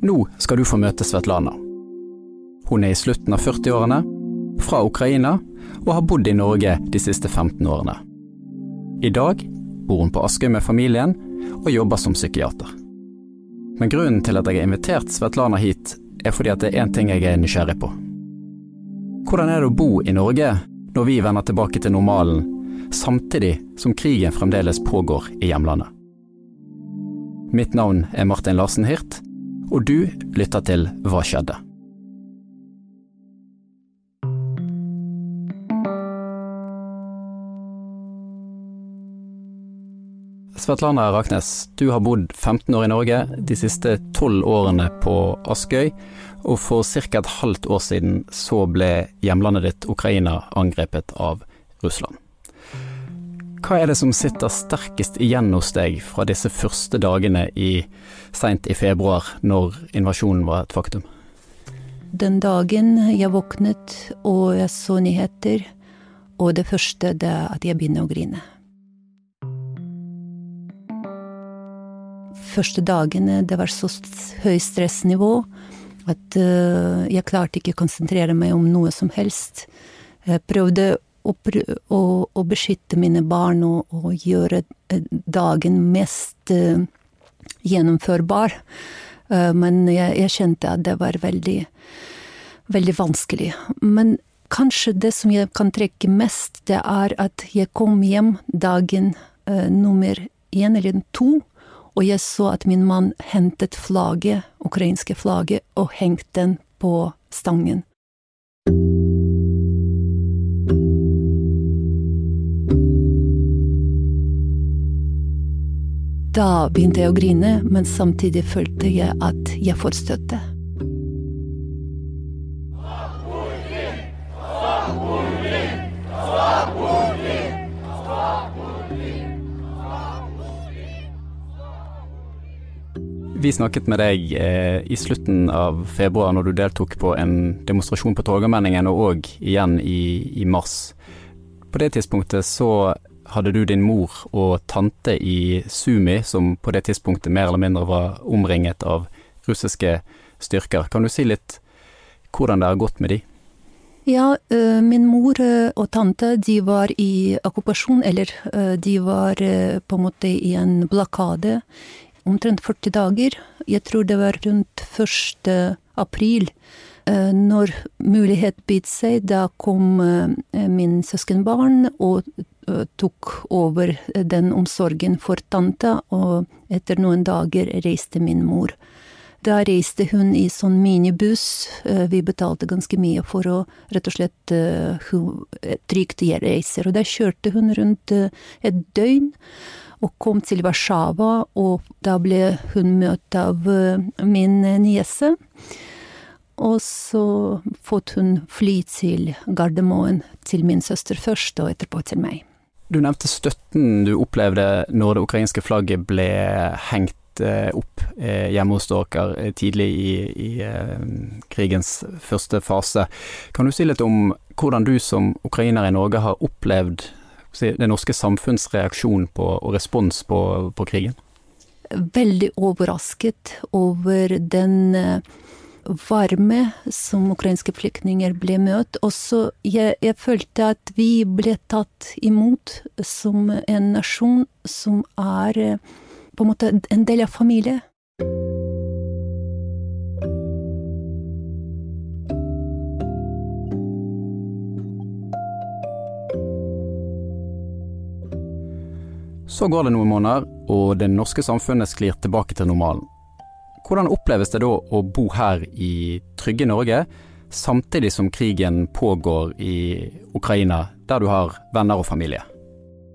Nå skal du få møte Svetlana. Hun er i slutten av 40-årene, fra Ukraina, og har bodd i Norge de siste 15 årene. I dag bor hun på Askøy med familien, og jobber som psykiater. Men grunnen til at jeg har invitert Svetlana hit, er fordi at det er én ting jeg er nysgjerrig på. Hvordan er det å bo i Norge når vi vender tilbake til normalen, samtidig som krigen fremdeles pågår i hjemlandet? Mitt navn er Martin Larsen Hirt, og du lytter til Hva skjedde? Svetlana Raknes, du har bodd 15 år i Norge, de siste 12 årene på Askøy, og for ca. et halvt år siden så ble hjemlandet ditt, Ukraina, angrepet av Russland. Hva er det som sitter sterkest igjen hos deg fra disse første dagene i seint i februar, når invasjonen var et faktum? Den dagen jeg våknet og jeg så nyheter, og det første det er at jeg begynner å grine. Første dagene det var så høyt stressnivå at uh, jeg klarte ikke å konsentrere meg om noe som helst. Jeg prøvde å, å, å beskytte mine barn og, og gjøre eh, dagen mest uh, gjennomførbar. Uh, men jeg, jeg, kjente at det var veldig, veldig vanskelig. Men kanskje det som jeg kan trekke mest, det er at jeg kom hjem dagen nummer én eller to og jeg så at min mann hentet flagget, ukrainske flagget, og hengte den på stangen. Da begynte jeg å grine, men samtidig følte jeg at jeg får støtte. Vi snakket med deg eh, i slutten av februar når du deltok på en demonstrasjon på Torgallmenningen, og òg igjen i, i, mars. På det tidspunktet så hadde du din mor og tante i Sumi, som på det tidspunktet mer eller mindre var omringet av russiske styrker. Kan du si litt hvordan det har gått med de? Ja, eh, min mor eh, og tante de var i okkupasjon, eller eh, de var på en måte i en blokade omtrent 40 dager. Jeg tror det var rundt 1. april. Når mulighet bød seg, da kom min søskenbarn og tok over den omsorgen for tante, og etter noen dager reiste min mor. Da reiste hun i sånn minibuss, vi betalte ganske mye for å rett og slett trygt reise, og da kjørte hun rundt et døgn og kom til Warszawa, og da ble hun møtt av min niese. Og så fått hun fly til Gardermoen, til min søster først, og etterpå til meg. Du nevnte støtten du opplevde når det ukrainske flagget ble hengt eh, opp eh, hjemme hos dere tidlig i, i krigens første fase. Kan du si litt om hvordan du som ukrainer i Norge har opplevd det norske samfunns reaksjon og respons på, på krigen? Veldig overrasket over den eh, varme som ukrainske flyktninger ble møtt. Også jeg, jeg, følte at vi ble tatt imot som en nasjon som er eh, på en måte en del av familien. Så går det noen måneder, og det norske samfunnet sklir tilbake til normalen. Hvordan oppleves det da å bo her i trygge Norge, samtidig som krigen pågår i Ukraina, der du har venner og familie?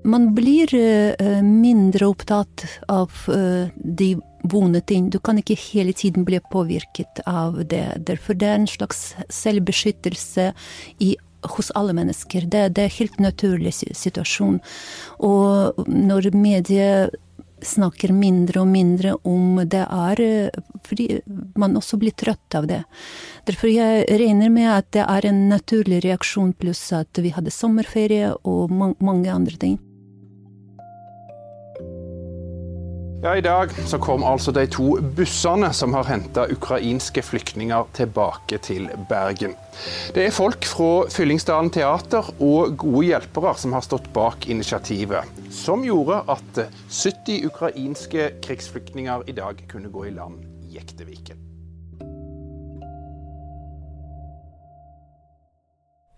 Man blir uh, mindre opptatt av uh, de vonde ting. Du kan ikke hele tiden bli påvirket av det. Derfor det er en slags selvbeskyttelse i hos alle mennesker. Det, det er en helt naturlig situasjon. Og når mediet snakker mindre og mindre om det, er fordi man også blir trøtt av det. Derfor jeg regner med at det er en naturlig reaksjon, pluss at vi hadde sommerferie og mange andre ting. Ja, I dag så kom altså de to bussene som har henta ukrainske flyktninger tilbake til Bergen. Det er folk fra Fyllingsdalen teater og gode hjelpere som har stått bak initiativet, som gjorde at 70 ukrainske krigsflyktninger i dag kunne gå i land i Jekteviken.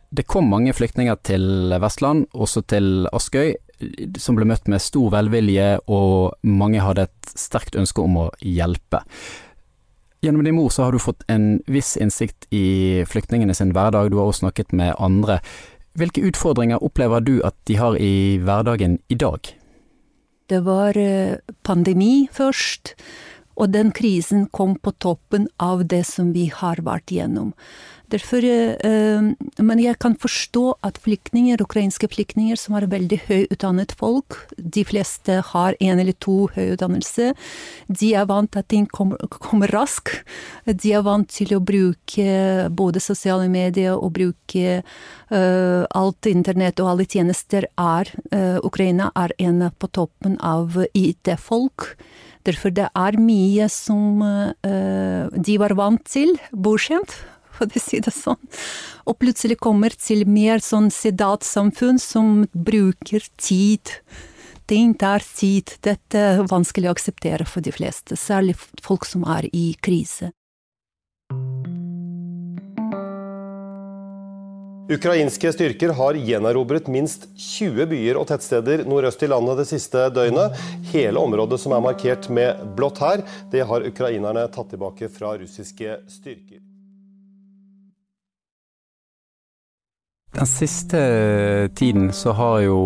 Det kom mange flyktninger til Vestland, også til Askøy, som ble møtt med stor velvilje, og mange hadde et sterkt ønske om å hjelpe. Gjennom din mor så har du fått en viss innsikt i flyktningene sin hverdag, du har også snakket med andre. Hvilke utfordringer opplever du at de har i hverdagen i dag? Det var eh, pandemi først, og den krisen kom på toppen av det som vi har vært gjennom. Derfor, eh, men jeg kan forstå at flyktninger, ukrainske flyktninger som er veldig høyutdannet folk, de fleste har en eller to høyutdannelse, de er vant til at ting kommer, kommer raskt. De er vant til å bruke både sosiale medier og bruke uh, alt internett og alle tjenester. Er, Ukraina er en på toppen av IT-folk. Derfor det er mye som de var vant til, bortskjemt for å si det sånn. Og plutselig kommer til mer sånn sedatsamfunn som bruker tid. Ting tar tid. Dette er vanskelig å akseptere for de fleste, særlig folk som er i krise. Ukrainske styrker har gjenerobret minst 20 byer og tettsteder nordøst i landet det siste døgnet. Hele området som er markert med blått her, det har ukrainerne tatt tilbake fra russiske styrker. Den siste tiden så har jo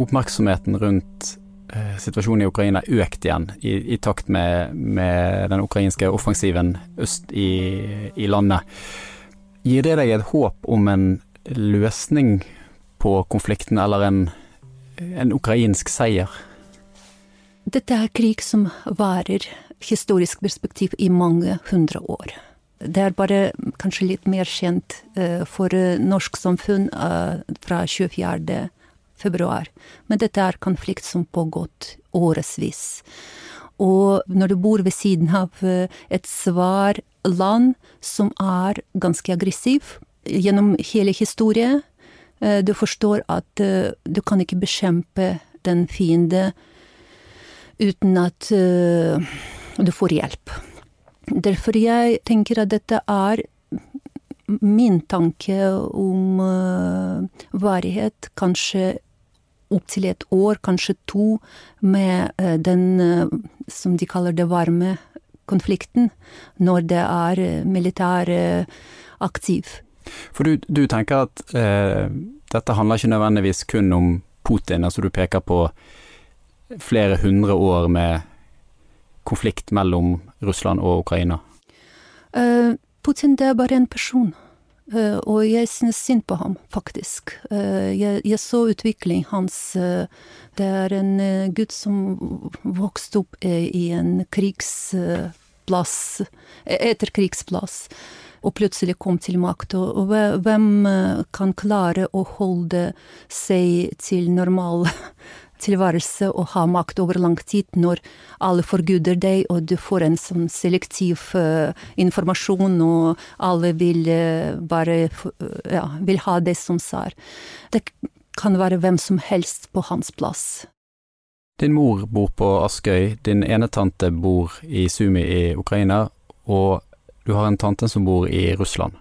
oppmerksomheten rundt eh, situasjonen i Ukraina økt igjen, i, i takt med, med, den ukrainske offensiven øst i, i, landet. Gir det deg et håp om en løsning på konflikten, eller en, en ukrainsk seier? Dette er krig som varer, historisk perspektiv, i mange hundre år. Det er bare kanskje litt mer kjent uh, for uh, norsk samfunn uh, fra 24. februar. Men dette er konflikt som pågått årevis. Og når du bor ved siden av et svar land som er ganske aggressiv gjennom hele historien, du forstår at du kan ikke bekjempe den fiende uten at du får hjelp. Derfor jeg tenker at dette er min tanke om uh, varighet, kanskje opptil et år, kanskje to, med uh, den uh, som de kaller det varme konflikten, når det er militær aktiv. For du, du tenker at dette handler ikke nødvendigvis kun om Putin, altså du peker på flere hundre år med konflikt mellom Russland og Ukraina? Uh, Putin det er bare en person, uh, og jeg synes synd på ham, faktisk. Uh, jeg, jeg, så utvikling hans. det er en gutt som vokste opp i en krigsplass, etterkrigsplass, og plutselig kom til makt. Og hvem kan klare å holde seg til normal tilværelse å ha makt over lang tid når alle forguder deg, og du får en sånn selektiv uh, informasjon, og alle vil uh, bare uh, ja, vil ha det som sær. Det kan være hvem som helst på hans plass. Din mor bor på Askøy, din ene tante bor i Sumi i Ukraina, og du har en tante som bor i Russland.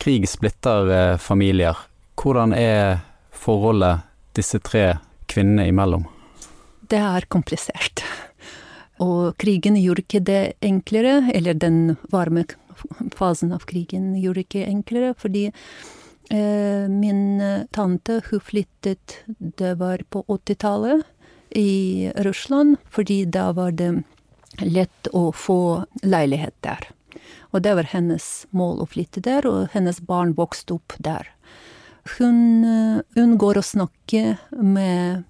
Krig splitter familier. Hvordan er forholdet disse tre kvinnene imellom? Det er komplisert. Og krigen gjorde ikke det enklere, eller den varme fasen av krigen gjorde ikke enklere, fordi eh, min tante hun flyttet det var på 80-tallet i Russland, fordi da var det lett å få leilighet der. Og det var hennes mål å flytte der, og hennes barn vokste opp der. Hun eh, unngår å snakke med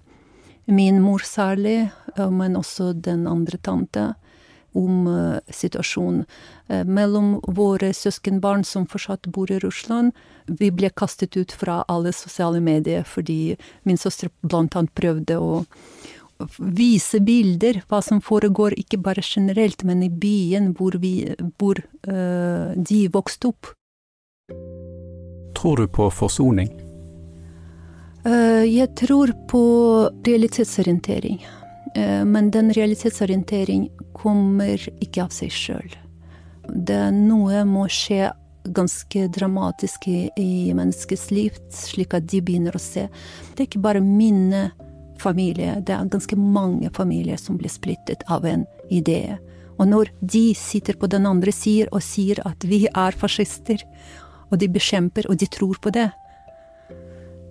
min mor særlig, eh, men også den andre tante, om eh, situasjonen. Mellom våre søskenbarn som fortsatt bor i Russland, vi ble kastet ut fra alle sosiale medier fordi min søster blant annet prøvde å vise bilder, hva som foregår, ikke bare generelt, men i byen hvor, vi, hvor uh, de vokste opp. Tror du på forsoning? Uh, jeg tror på realitetsorientering. Uh, men den realitetsorientering kommer ikke av seg sjøl. Noe må skje ganske dramatisk i, menneskets liv, slik at de begynner å se. Det er ikke bare mine familie. Det er ganske mange familier som blir splittet av en idé. Og når de sitter på den andre siden og sier at vi er fascister, og de bekjemper, og de tror på det,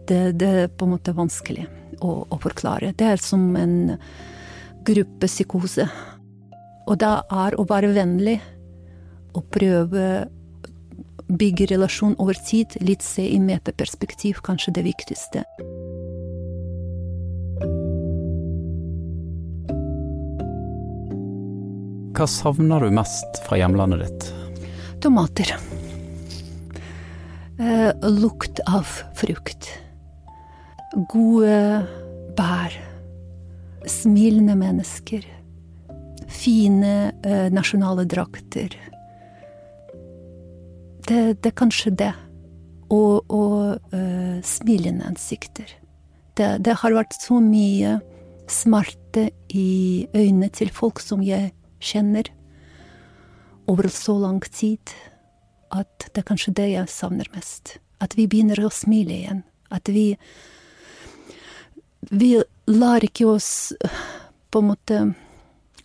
det, det er på en måte vanskelig å, å forklare. Det er som en gruppepsykose. Og da er å være vennlig og prøve å bygge relasjon over tid, litt se i metaperspektiv, kanskje det viktigste. Hva savner du mest fra hjemlandet ditt? Tomater. Eh, lukt av frukt. Gode bær. Smilende mennesker. Fine eh, nasjonale drakter. Det, det, er kanskje det. Og, og eh, smilende ansikter. Det, det har vært så mye smerte i øynene til folk som jeg kjenner over så lang tid, at det er kanskje det jeg savner mest. At vi begynner å smile igjen. At vi Vi lar ikke oss på en måte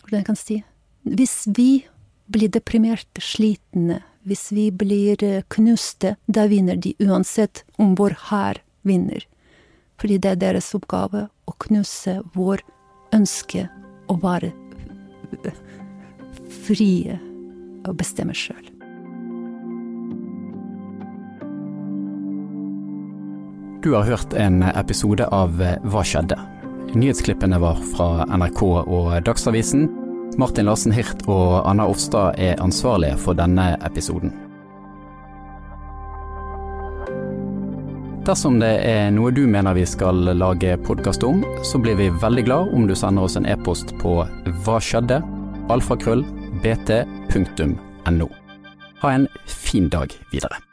Hvordan jeg kan si Hvis vi blir deprimerte, slitne, hvis vi blir knuste, da vinner de uansett om vår hær vinner. Fordi det er deres oppgave å knuse vår ønske å være frie og bestemme sjøl. Du har hørt en episode av Hva skjedde? Nyhetsklippene var fra NRK og Dagsavisen. Martin Larsen Hirt og Anna Offstad er ansvarlige for denne episoden. Dersom det er noe du mener vi skal lage podkast om, så blir vi veldig glad om du sender oss en e-post på hva skjedde? alfakrøll bt.no. Ha en fin dag videre.